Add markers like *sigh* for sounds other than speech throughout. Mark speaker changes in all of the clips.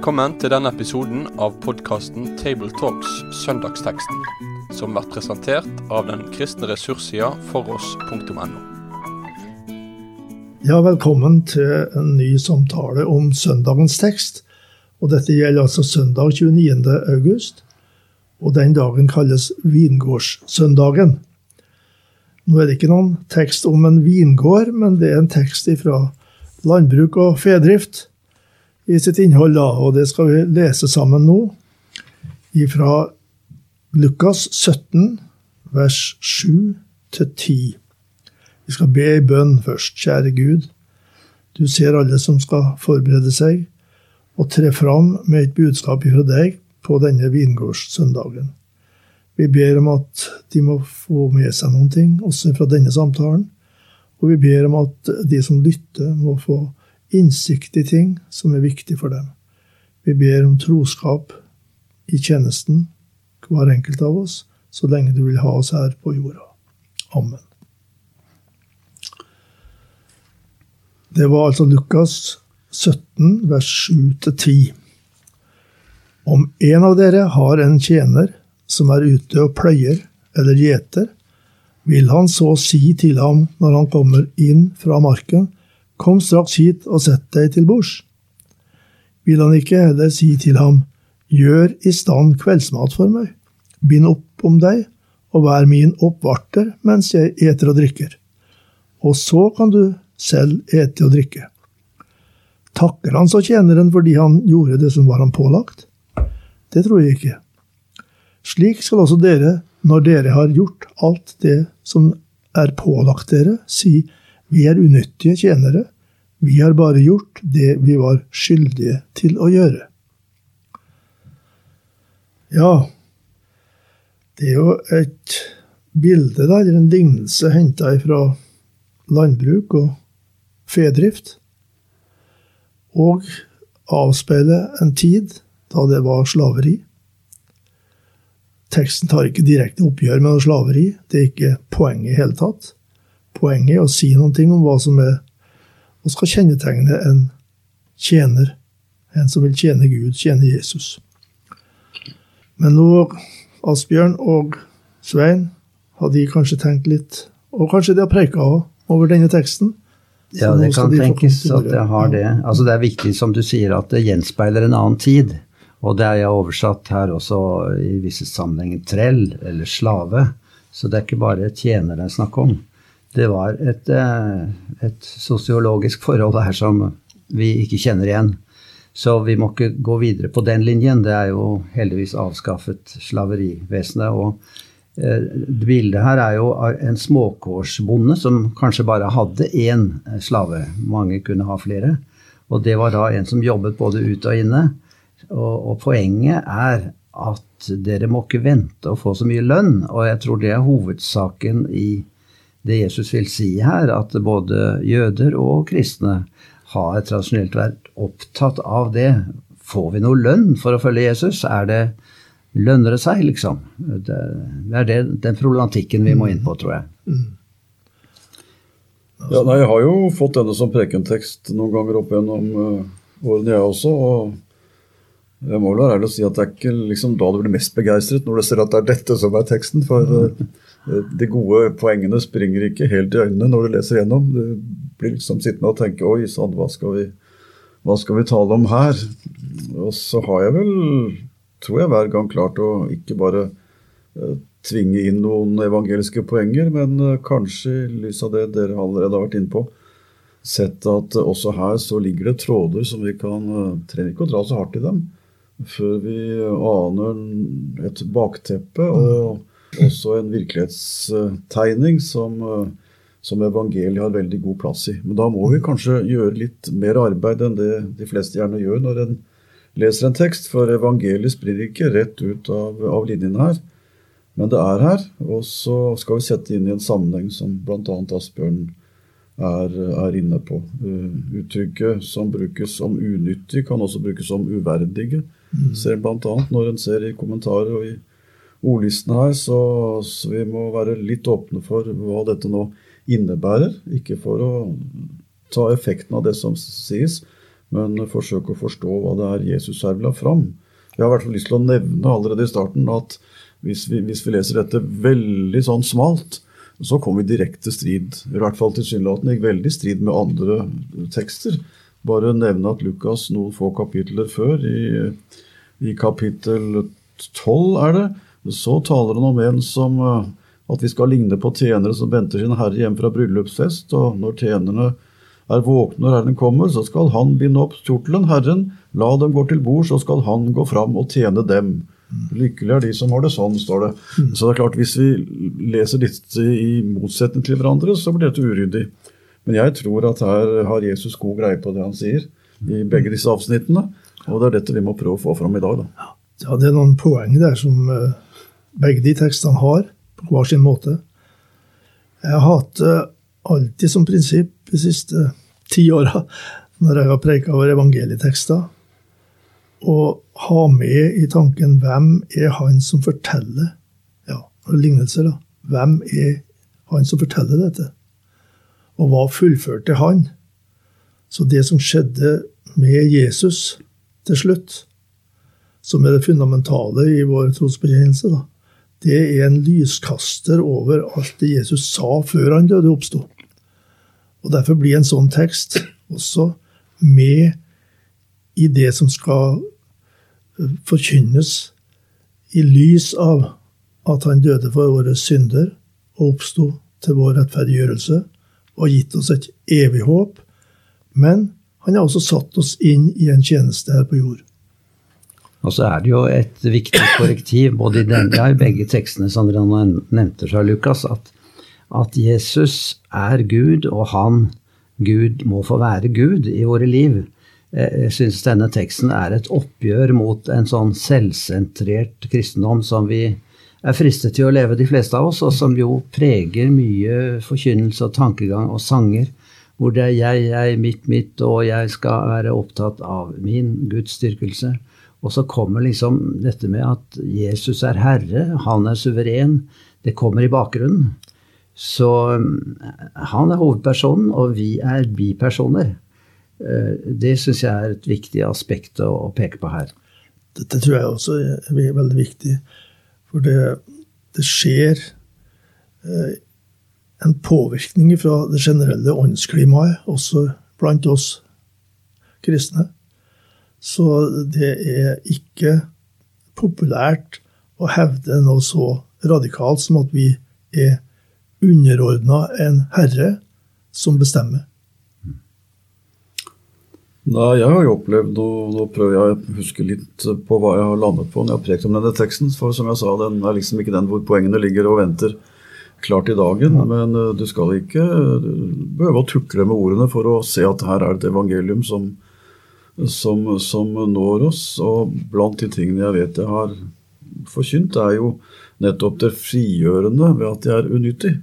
Speaker 1: Velkommen til denne episoden av podkasten Tabletalks Søndagsteksten, som blir presentert av den kristne ressurssida foross.no.
Speaker 2: Ja, velkommen til en ny samtale om søndagens tekst. Og dette gjelder altså søndag 29. august, og den dagen kalles vingårdssøndagen. Nå er det ikke noen tekst om en vingård, men det er en tekst fra landbruk og fedrift i sitt innhold, da, og det skal vi lese sammen nå. Fra Lukas 17, vers 7 til 10. Vi skal be i bønn først. Kjære Gud, du ser alle som skal forberede seg og tre fram med et budskap fra deg på denne vingårdssøndagen. Vi ber om at de må få med seg noen ting, også fra denne samtalen. Og vi ber om at de som lytter, må få innsikt i ting som er viktig for dem. Vi ber om troskap i tjenesten, hver enkelt av oss, så lenge du vil ha oss her på jorda. Amen. Det var altså Lukas 17, vers 7-10. Om en av dere har en tjener som er ute og pløyer eller gjeter, vil han så si til ham når han kommer inn fra marken, Kom straks hit og sett deg til bords. Vil han ikke heller si til ham, Gjør i stand kveldsmat for meg, bind opp om deg, og vær min oppvarter mens jeg eter og drikker. Og så kan du selv ete og drikke. Takker han så tjeneren fordi han gjorde det som var ham pålagt? Det tror jeg ikke. Slik skal også dere, når dere har gjort alt det som er pålagt dere, si vi er unyttige tjenere, vi har bare gjort det vi var skyldige til å gjøre. Ja, det er jo et bilde, da, eller en lignelse henta fra landbruk og fedrift, og avspeiler en tid da det var slaveri. Teksten tar ikke direkte oppgjør med noe slaveri, det er ikke poenget i hele tatt. Poenget er å si noe om hva som er og skal kjennetegne en tjener, en som vil tjene Gud, tjene Jesus. Men nå, Asbjørn og Svein, har de kanskje tenkt litt, og kanskje de har preika over denne teksten?
Speaker 3: Ja, det kan de tenkes at jeg har det. Altså Det er viktig, som du sier, at det gjenspeiler en annen tid. Og det er jeg oversatt her også i visse sammenhenger trell eller slave. Så det er ikke bare tjener det er snakk om det var et, eh, et sosiologisk forhold her som vi ikke kjenner igjen. Så vi må ikke gå videre på den linjen. Det er jo heldigvis avskaffet slaverivesenet. Og eh, bildet her er jo en småkårsbonde som kanskje bare hadde én slave. Mange kunne ha flere. Og det var da en som jobbet både ute og inne. Og, og poenget er at dere må ikke vente å få så mye lønn. Og jeg tror det er hovedsaken i det Jesus vil si her, at både jøder og kristne har tradisjonelt vært opptatt av det. Får vi noe lønn for å følge Jesus? Er det Lønner det seg, liksom? Det er det, den problematikken vi må inn på, tror jeg.
Speaker 4: Ja, nei, Jeg har jo fått denne som prekentekst noen ganger opp gjennom uh, årene, jeg også. og Jeg må vel være ærlig å si at det er ikke liksom da du blir mest begeistret, når du ser at det er dette som er teksten. For uh, Eh, de gode poengene springer ikke helt i øynene når du leser gjennom. Du blir liksom sittende og tenke Oi sann, hva, hva, skal vi tale om her? Og så har jeg vel, tror jeg, hver gang klart å ikke bare uh, tvinge inn noen evangeliske poenger, men uh, kanskje i lys av det dere allerede har vært inne på, sett at også her så ligger det tråder som vi kan Trenger ikke å dra så hardt i dem før vi aner et bakteppe. og også en virkelighetstegning som, eh, som evangeliet har veldig god plass i. Men da må vi kanskje gjøre litt mer arbeid enn det de fleste gjerne gjør når en leser en tekst, for evangeliet sprir ikke rett ut av, av linjene her. Men det er her, og så skal vi sette inn i en sammenheng som bl.a. Asbjørn er, er, inne på. Uh, uttrykket som brukes som unyttig, kan også brukes som uverdige. Mm. Ser bl.a. når en ser i kommentarer og i ordlisten her, så, så, vi må være litt åpne for hva dette nå innebærer. Ikke for å ta effekten av det som sies, men forsøke å forstå hva det er Jesus her vil ha fram. Jeg har i hvert lyst til å nevne allerede i starten at hvis vi, hvis vi leser dette veldig sånn smalt, så kommer vi direkte strid, i hvert fall tilsynelatende gikk veldig strid med andre tekster. Bare nevne at Lukas noen få kapitler før, i, i kapittel 12 er det, så taler han om en som at vi skal ligne på tjenere som venter sin herre hjem fra bryllupsfest, og når tjenerne er våkne når Herren kommer, så skal han binde opp kjortelen, Herren, la dem gå til bord, så skal han gå fram og tjene dem. Lykkelig er de som har det sånn, står det. Så det er klart, hvis vi leser litt i motsetning til hverandre, så blir dette uryddig. Men jeg tror at her har Jesus god greie på det han sier i begge disse avsnittene. Og det er dette vi må prøve å få fram i dag. Da.
Speaker 2: Ja, det er noen poeng der som eh, begge de tekstene har, på hver sin måte. Jeg har hatt det alltid som prinsipp de siste ti åra, når jeg har preika over evangelietekster, å ha med i tanken hvem er han som forteller Ja, lignelser, da. Hvem er han som forteller dette? Og hva fullførte han? Så det som skjedde med Jesus til slutt, som er det fundamentale i vår trosbekjennelse, det er en lyskaster over alt det Jesus sa før han døde og oppsto. Og Derfor blir en sånn tekst også med i det som skal forkynnes i lys av at han døde for våre synder og oppsto til vår rettferdiggjørelse og gitt oss et evig håp. Men han har også satt oss inn i en tjeneste her på jord.
Speaker 3: Og så er det jo et viktig korrektiv både i den, ja, i begge tekstene som dere nevnte fra Lukas, at at Jesus er Gud, og han, Gud, må få være Gud i våre liv. Jeg syns denne teksten er et oppgjør mot en sånn selvsentrert kristendom som vi er fristet til å leve, de fleste av oss, og som jo preger mye forkynnelse og tankegang og sanger, hvor det er jeg, jeg, mitt, mitt, og jeg skal være opptatt av min gudsdyrkelse. Og så kommer liksom dette med at Jesus er herre, han er suveren. Det kommer i bakgrunnen. Så eh, han er hovedpersonen, og vi er bipersoner. Eh, det syns jeg er et viktig aspekt å, peke på her.
Speaker 2: Dette tror jeg også er veldig viktig. For det, det skjer eh, en påvirkning fra det generelle åndsklimaet også blant oss kristne. Så det er ikke populært å hevde noe så radikalt som at vi er underordna en herre som bestemmer.
Speaker 4: Nei, Jeg har jo opplevd, og nå prøver jeg å huske litt på hva jeg har landet på når jeg har prekt om denne teksten. For som jeg sa, den er liksom ikke den hvor poengene ligger og venter klart i dagen. Men eh, du skal ikke behøve å tukle med ordene for å se at her er et evangelium som, som, som når oss. Og blant de tingene jeg vet jeg har forkynt, er jo nettopp det frigjørende ved at de er unyttig.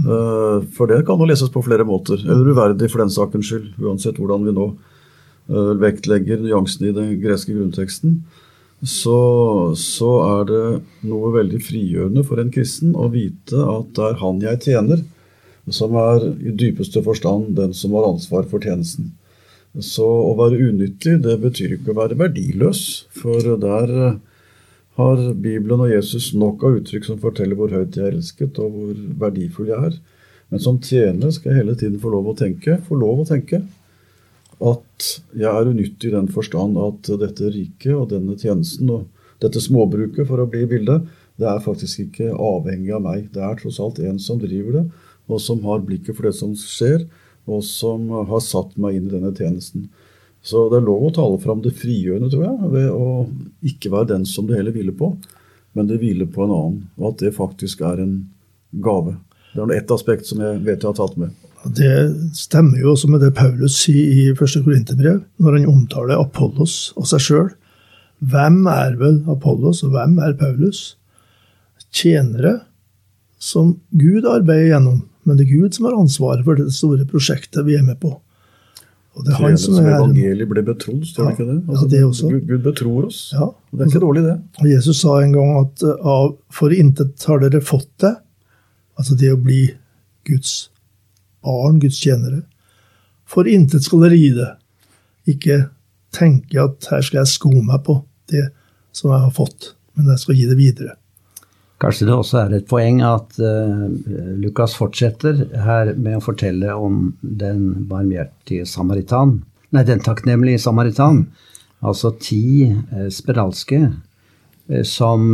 Speaker 4: Eh, for det kan jo leses på flere måter. Eller uverdig for den sakens skyld. Uansett hvordan vi nå eh, vektlegger nyansene i den greske grunnteksten. Så, så, er det noe veldig frigjørende for en kristen å vite at det er han jeg tjener, som er i dypeste forstand den som har ansvar for tjenesten. Så å være unyttig, det betyr ikke å være verdiløs. For der har Bibelen og Jesus nok av uttrykk som forteller hvor høyt jeg er elsket, og hvor verdifull jeg er. Men som tjener skal jeg hele tiden få lov å tenke, få lov å tenke at jeg er unyttig i den forstand at dette riket og denne tjenesten og dette småbruket, for å bli i bildet, det er faktisk ikke avhengig av meg. Det er tross alt en som driver det, og som har blikket for det som skjer, og som har satt meg inn i denne tjenesten. Så det er lov å tale fram det frigjørende, tror jeg, ved å ikke være den som det hele hviler på, men det hviler på en annen, og at det faktisk er en gave. Det er ett aspekt som jeg vet jeg har tatt med.
Speaker 2: Det stemmer jo også med det Paulus sier i første Korinterbrev, når han omtaler Apollos og seg sjøl. Hvem er vel Apollos, og hvem er Paulus? Tjenere som Gud arbeider gjennom, men det er Gud som har ansvaret for det store prosjektet vi er med på.
Speaker 4: Og det er han som er Evangeliet ble betrodd, står det ikke det?
Speaker 2: Altså, det også.
Speaker 4: Gud, Gud betror oss. Ja. Det er ikke dårlig, det.
Speaker 2: Og Jesus sa en gang at av, for intet har dere fått det, altså det å bli Guds barn, Guds tjenere. For intet skal dere gi det. ikke tenke at her skal jeg sko meg på det som jeg har fått, men jeg skal gi det videre.
Speaker 3: Kanskje det også er et poeng at uh, Lukas fortsetter her med å fortelle om den barmhjertige samaritan. Nei, den takknemlige samaritan. Altså ti uh, spedalske uh, som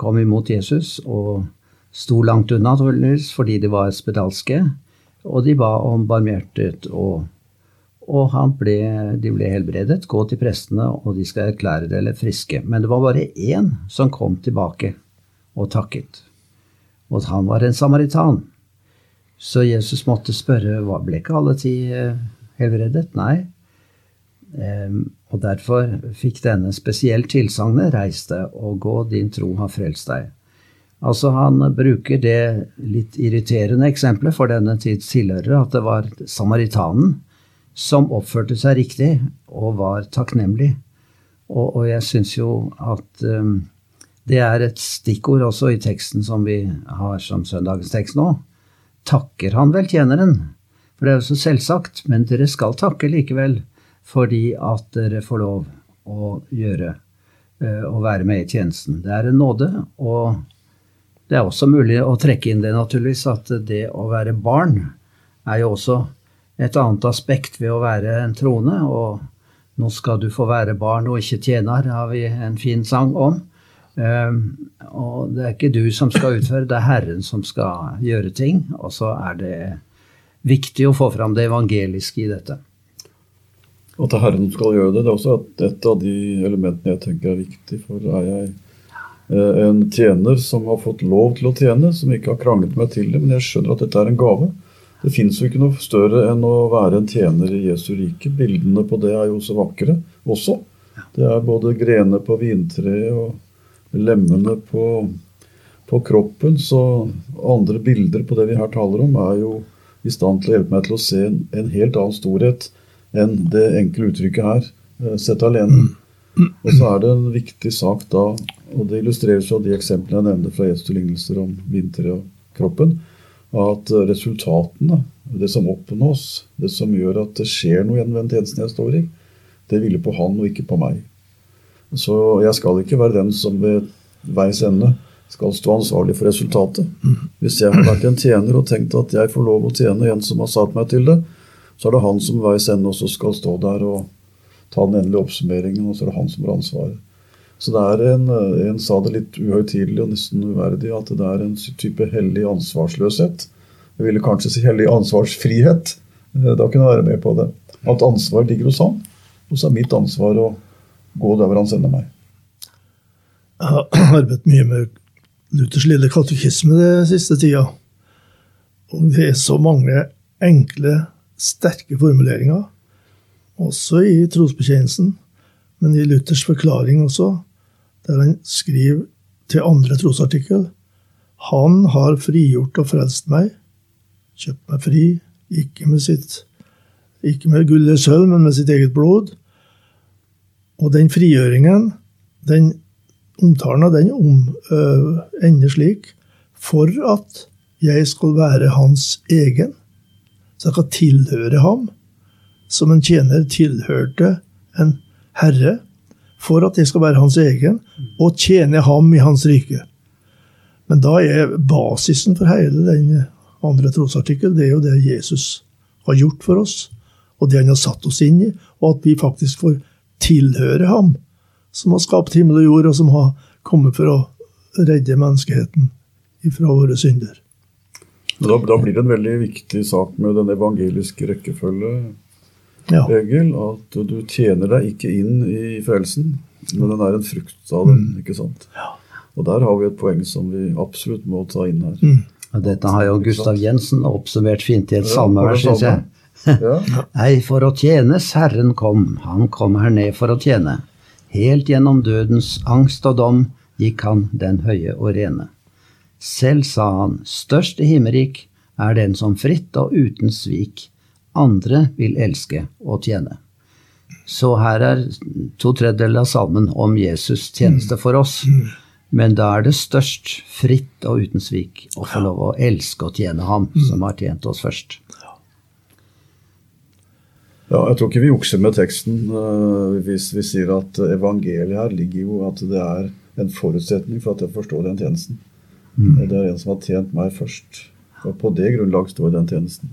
Speaker 3: kom imot Jesus og sto langt unna fordi de var spedalske. Og de ba om barmhjertighet, og, og ble, de ble helbredet. Gå til prestene, og de skal erklære dere friske. Men det var bare én som kom tilbake og takket. Og han var en samaritan. Så Jesus måtte spørre ble ikke alle ti eh, helbredet. Nei. Og derfor fikk denne spesielt tilsagnet 'Reis deg og gå, din tro har frelst deg'. Altså Han bruker det litt irriterende eksempelet for denne tids tilhørere, at det var samaritanen som oppførte seg riktig og var takknemlig. Og, og jeg syns jo at um, det er et stikkord også i teksten som vi har som søndagens tekst nå. Takker han vel tjeneren? For det er jo så selvsagt, men dere skal takke likevel fordi at dere får lov å gjøre eh, å være med i tjenesten. Det er en nåde, og det er også mulig å trekke inn det, naturligvis, at det å være barn er jo også et annet aspekt ved å være en troende. Og 'nå skal du få være barn og ikke tjener', har vi en fin sang om. Um, og det er ikke du som skal utføre, det er Herren som skal gjøre ting. Og så er det viktig å få fram det evangeliske i dette.
Speaker 4: At det er Herren som skal gjøre det, det er også et av de elementene jeg tenker er viktig. For er jeg eh, en tjener som har fått lov til å tjene, som ikke har kranglet meg til det, men jeg skjønner at dette er en gave. Det fins jo ikke noe større enn å være en tjener i Jesu rike. Bildene på det er jo så vakre også. Det er både grener på vintreet og lemmene på, på, kroppen. Så andre bilder på det vi her taler om, er jo i stand til å hjelpe meg til å se en, en helt annen storhet enn det enkle uttrykket her, eh, sett alene. Og så er det en viktig sak da, og det illustreres av de eksemplene jeg nevnte fra Jesu lignelser om vinter og kroppen, at resultatene, det som oppnås, det som gjør at det skjer noe gjennom den tjenesten jeg står i, det hviler på han og ikke på meg. Så jeg skal ikke være den som ved veis ende skal stå ansvarlig for resultatet. Hvis jeg har vært en tjener og tenkt at jeg får lov å tjene en som har satt meg til det, så er det han som ved veis ende også skal stå der og ta den endelige oppsummeringen, og så er det han som har ansvaret. Så det er en, en sa det litt uhøytidelig og nesten uverdig, at det er en type hellig ansvarsløshet. Jeg ville kanskje si hellig ansvarsfrihet. Eh, da kunne jeg være med på det. At ansvar ligger hos han, og så er mitt ansvar å gå der hvor han sender meg.
Speaker 2: Jeg har *clears throat* arbeidet mye med Luthers lille katekisme den siste tida. Og det er så mange enkle, sterke formuleringer, også i trosbekjennelsen, men i Luthers forklaring også, der han skriver til andre trosartikkel Han har frigjort og frelst meg, kjøpt meg fri, ikke med sitt ikke med gull eller sølv, men med sitt eget blod. Og den frigjøringen, den omtalen av den om, øh, ender slik for at jeg skal være hans egen. Så jeg skal tilhøre ham, som en tjener tilhørte en herre, for at jeg skal være hans egen, og tjene ham i hans rike. Men da er basisen for hele den andre trosartikkel det er jo det Jesus har gjort for oss, og det han har satt oss inn i, og at vi faktisk får tilhører ham, som har skapt himmel og jord, og som har kommet for å redde menneskeheten fra våre synder.
Speaker 4: Da, da, blir det en veldig viktig sak med den evangeliske rekkefølge, ja. Egil. At du tjener deg ikke inn i frelsen, men den er en frukt av den. Mm. ikke sant? Ja. Og der har vi et poeng som vi absolutt må ta inn her. Mm.
Speaker 3: Dette har jo Gustav Jensen oppsummert fint i et ja, salmevers, syns jeg. *laughs* Ei, for å tjenes Herren kom, han kom her ned for å tjene. Helt gjennom dødens angst og dom gikk han den høye og rene. Selv sa han, størst i himmerik er den som fritt og uten svik andre vil elske og tjene. Så her er to tredjedeler av salmen om Jesus' tjeneste for oss. Men da er det størst, fritt og uten svik, å få lov å elske og tjene Ham som har tjent oss først.
Speaker 4: Ja, jeg tror ikke vi jukser med teksten uh, hvis vi sier at evangeliet her ligger jo at det er en forutsetning for at jeg forstår den tjenesten. Mm. Det er en som har tjent meg først. Og på det grunnlag står den tjenesten.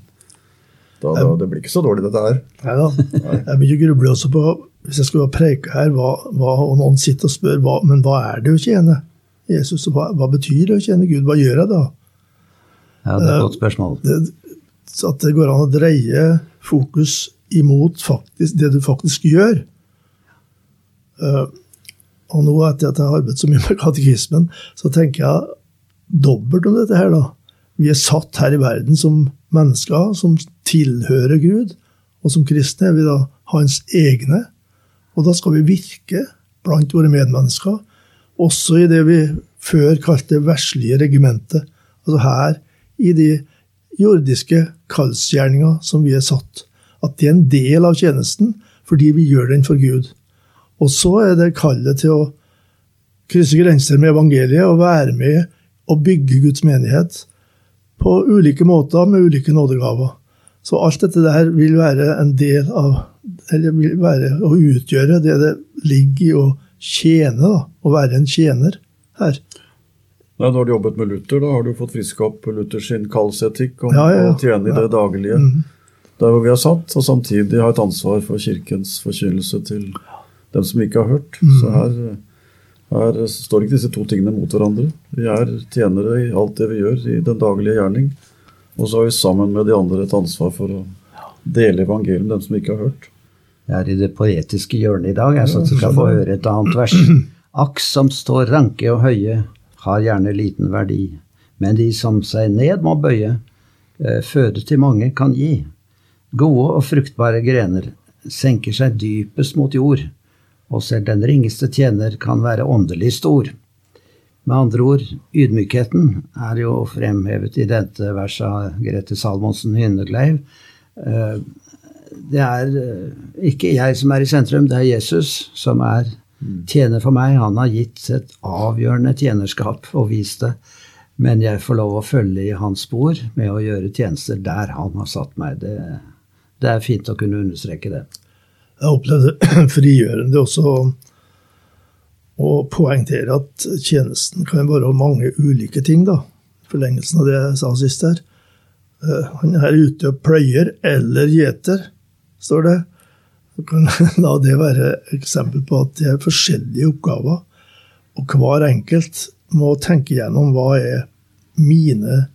Speaker 4: Da, da, det blir ikke så dårlig, dette her.
Speaker 2: Nei da. Jeg begynner å gruble også på, hvis jeg skulle ha preika her, hva, hva, og noen sitter og spør hva, men hva er det å tjene Jesus? Hva, hva betyr det å tjene Gud? Hva gjør jeg da?
Speaker 3: Ja, Det er et godt spørsmål. Det,
Speaker 2: at det går an å dreie fokus imot faktisk, det du faktisk gjør. Uh, og nå etter at jeg har arbeidet så mye med katekismen, så tenker jeg dobbelt om dette her, da. Vi er satt her i verden som mennesker som tilhører Gud, og som kristne er vi da hans egne. Og da skal vi virke blant våre medmennesker, også i det vi før kalte verslige regimentet. Altså her i de jordiske kallsgjerninger som vi er satt. At det er en del av tjenesten fordi vi gjør den for Gud. Og så er det kallet til å krysse grenser med evangeliet og være med og bygge Guds menighet på ulike måter med ulike nådegaver. Så alt dette der vil være en del av Eller vil være å utgjøre det det ligger i å tjene, da. Å være en tjener her.
Speaker 4: Nei, Da har du jobbet med Luther. Da har du fått friska opp Luthers kallsetikk om ja, ja, ja. å tjene i det daglige. Mm. Der hvor vi er satt, og samtidig ha et ansvar for Kirkens forkynnelse til dem som ikke har hørt. Mm. Så her, her, står ikke disse to tingene mot hverandre. Vi er tjenere i alt det vi gjør i den daglige gjerning. Og så har vi sammen med de andre et ansvar for å dele evangeliet med dem som ikke har hørt.
Speaker 3: Jeg er i det poetiske hjørnet i dag, jeg, så du skal få høre et annet vers. *clears throat* Aks som står ranke og høye, har gjerne liten verdi, men de som seg ned må bøye, eh, føde til mange kan gi. Gode og fruktbare grener senker seg dypest mot jord, og selv den ringeste tjener kan være åndelig stor. Med andre ord, ydmykheten er jo fremhevet i dette verset av Grete Salmonsen Hynnekleiv. Eh, det er eh, ikke jeg som er i sentrum, det er Jesus som er tjener for meg. Han har gitt et avgjørende tjenerskap og vist det. Men jeg får lov å følge i hans spor med å gjøre tjenester der han har satt meg. Det, det er fint å kunne understreke det.
Speaker 2: Jeg opplevde *clears throat* frigjørende også å poengtere at tjenesten kan være mange ulike ting. da. Forlengelsen av det jeg sa sist her. Eh, han er ute og pløyer eller gjeter, står det. Så kan *laughs* la det være eksempel på at det er forskjellige oppgaver. Og hver enkelt må tenke gjennom hva er mine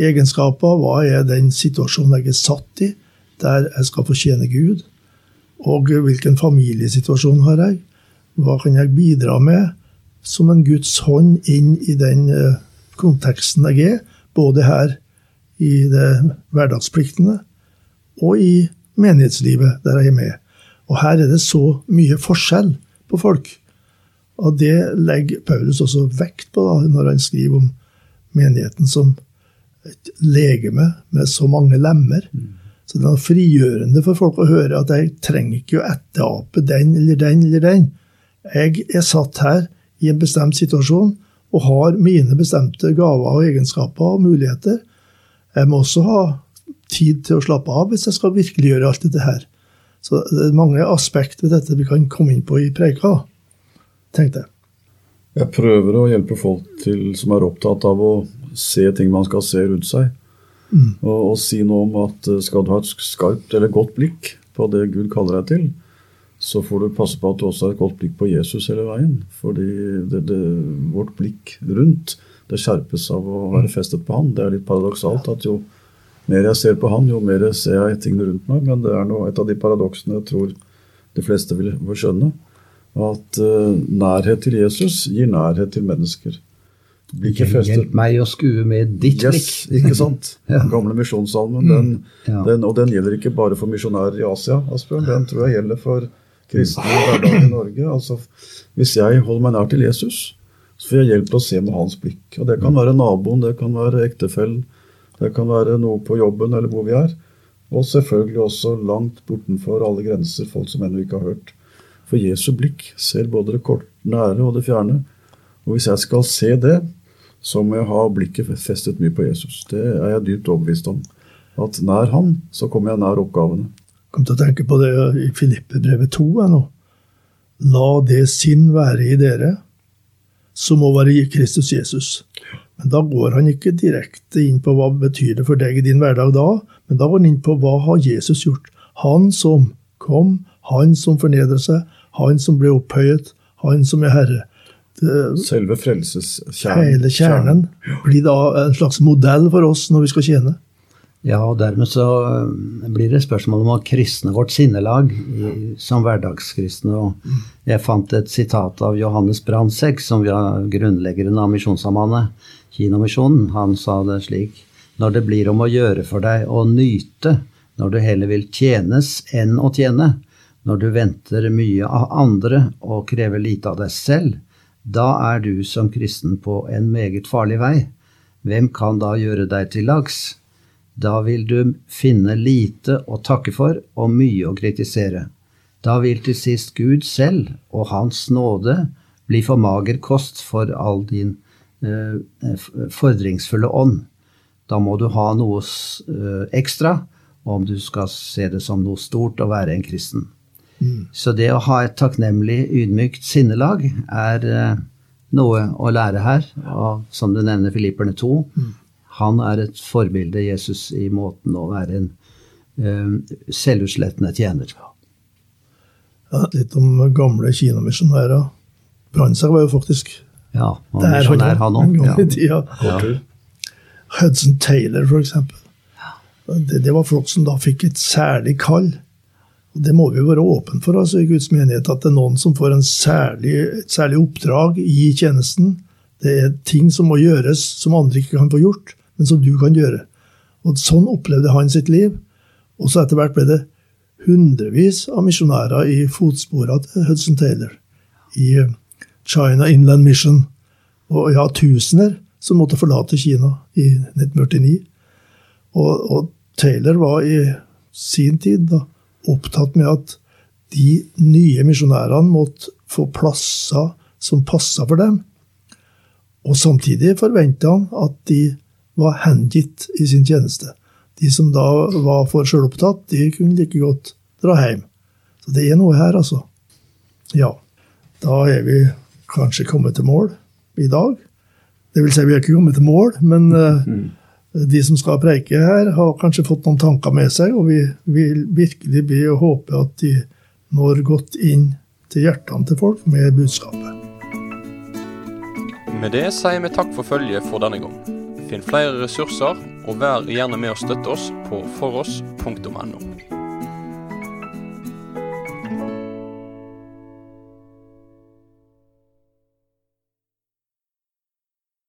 Speaker 2: egenskaper, hva er den situasjonen jeg er satt i, der jeg skal fortjene Gud, og hvilken familiesituasjon har jeg? Hva kan jeg bidra med som en Guds hånd inn i den eh, konteksten jeg er, både her i det hverdagspliktene og i menighetslivet der jeg er med. Og her er det så mye forskjell på folk. Og det legger Paulus også vekt på da, når han skriver om menigheten som et legeme med så mange lemmer. Mm. Så det er frigjørende for folk å høre at jeg trenger ikke å etterape den eller den eller den. Jeg er satt her i en bestemt situasjon og har mine bestemte gaver og egenskaper og muligheter. Jeg må også ha tid til å slappe av hvis jeg skal virkeliggjøre alt dette her. Så det er mange aspekter ved dette vi kan komme inn på i preika, tenkte jeg.
Speaker 4: Jeg prøver å hjelpe folk til, som er opptatt av å se ting man skal se rundt seg. Mm. Og, og, si noe om at eh, skal du ha et skarpt eller godt blikk på det Gud kaller deg til, så får du passe på at du også har et godt blikk på Jesus hele veien. Fordi det, det, vårt blikk rundt det skjerpes av å være mm. festet på Han. Det er litt paradoksalt at jo mer jeg ser på han, jo mer ser jeg tingene rundt meg. Men det er noe, et av de paradoksene jeg tror de fleste vil, vil skjønne. At uh, nærhet til Jesus gir nærhet til mennesker.
Speaker 3: Hjelp meg å skue med ditt
Speaker 4: blikk. Yes, *laughs* ikke sant? ja. Den gamle misjonssalmen. Den, mm, ja. den, og den gjelder ikke bare for misjonærer i Asia, Asbjørn. Den tror jeg gjelder for kristne i hverdagen i Norge. Altså, hvis jeg holder meg nær til Jesus, så får jeg hjelp til å se med hans blikk. Og Det kan være naboen, det kan være ektefellen, det kan være noe på jobben eller hvor vi er. Og selvfølgelig også langt bortenfor alle grenser, folk som ennå ikke har hørt. For Jesu blikk ser både det kort, nære og det fjerne. Og hvis jeg skal se det, så må jeg ha blikket festet mye på Jesus. Det er jeg dypt overbevist om. At nær Han, så kommer jeg nær oppgavene.
Speaker 2: kom til å tenke på det i Filippebrevet 2 ennå. La det sinn være i dere, som må være i Kristus Jesus. Men da går han ikke direkte inn på hva betyr det for deg i din hverdag da, men da går han inn på hva har Jesus gjort. Han som kom, han som fornedret seg, han som ble opphøyet, han som er Herre.
Speaker 4: Det, Selve frelseskjernen.
Speaker 2: Hele kjernen blir da en slags modell for oss når vi skal tjene.
Speaker 3: Ja, og dermed så eh, blir det spørsmål om å kristne vårt sinnelag i, som hverdagskristne. Og jeg fant et sitat av Johannes Brandtzæg, som var grunnleggeren av Misjonssambandet, Kinomimisjonen. Han sa det slik Når det blir om å gjøre for deg å nyte, når du heller vil tjenes enn å tjene, når du venter mye av andre og krever lite av deg selv, da er du som kristen på en meget farlig vei. Hvem kan da gjøre deg til lags? Da vil du finne lite å takke for og mye å kritisere. Da vil til sist Gud selv og Hans nåde bli for mager kost for all din eh, fordringsfulle ånd. Da må du ha noe eh, ekstra om du skal se det som noe stort å være en kristen. Mm. Så det å ha et takknemlig, ydmykt sinnelag er eh, noe å lære her. Og som du nevner Filipperne 2, mm. Han er et forbilde, Jesus, i måten å være en eh, selvutslettende tjener.
Speaker 2: Ja, litt om gamle kinamisjonærer. Brandtzæg var jo faktisk
Speaker 3: ja, han der misjonær, han òg.
Speaker 2: Ja. Ja. Hudson Taylor, for eksempel. Det, det, var folk som da fikk et særlig kall. Det må vi være åpne for altså, i Guds menighet, at det er noen som får særlig, et særlig oppdrag i tjenesten. Det er ting som må gjøres som andre ikke kan få gjort men som du kan gjøre. Og Sånn opplevde han sitt liv. Og så etter hvert ble det hundrevis av misjonærer i fotsporene til Hudson Taylor. I eh, China Inland Mission. Og ja, tusener som måtte forlate Kina i 1949. Og, og Taylor var i sin tid da, opptatt med at de nye misjonærene måtte få plasser som passa for dem. Og samtidig forventa han at de var hengitt i sin tjeneste. De som da var for sjølopptatt, de kunne like godt dra hjem. Så det er noe her, altså. Ja. Da er vi kanskje kommet til mål i dag. Det vil si, vi er ikke kommet til mål, men mm. De som skal preike her, har kanskje fått noen tanker med seg, og vi vil virkelig be og håpe at de når godt inn til hjertene til folk med budskapet.
Speaker 1: Med det sier vi takk for følget for denne gang. Finn flere ressurser, og vær gjerne med å støtte oss på foross.no.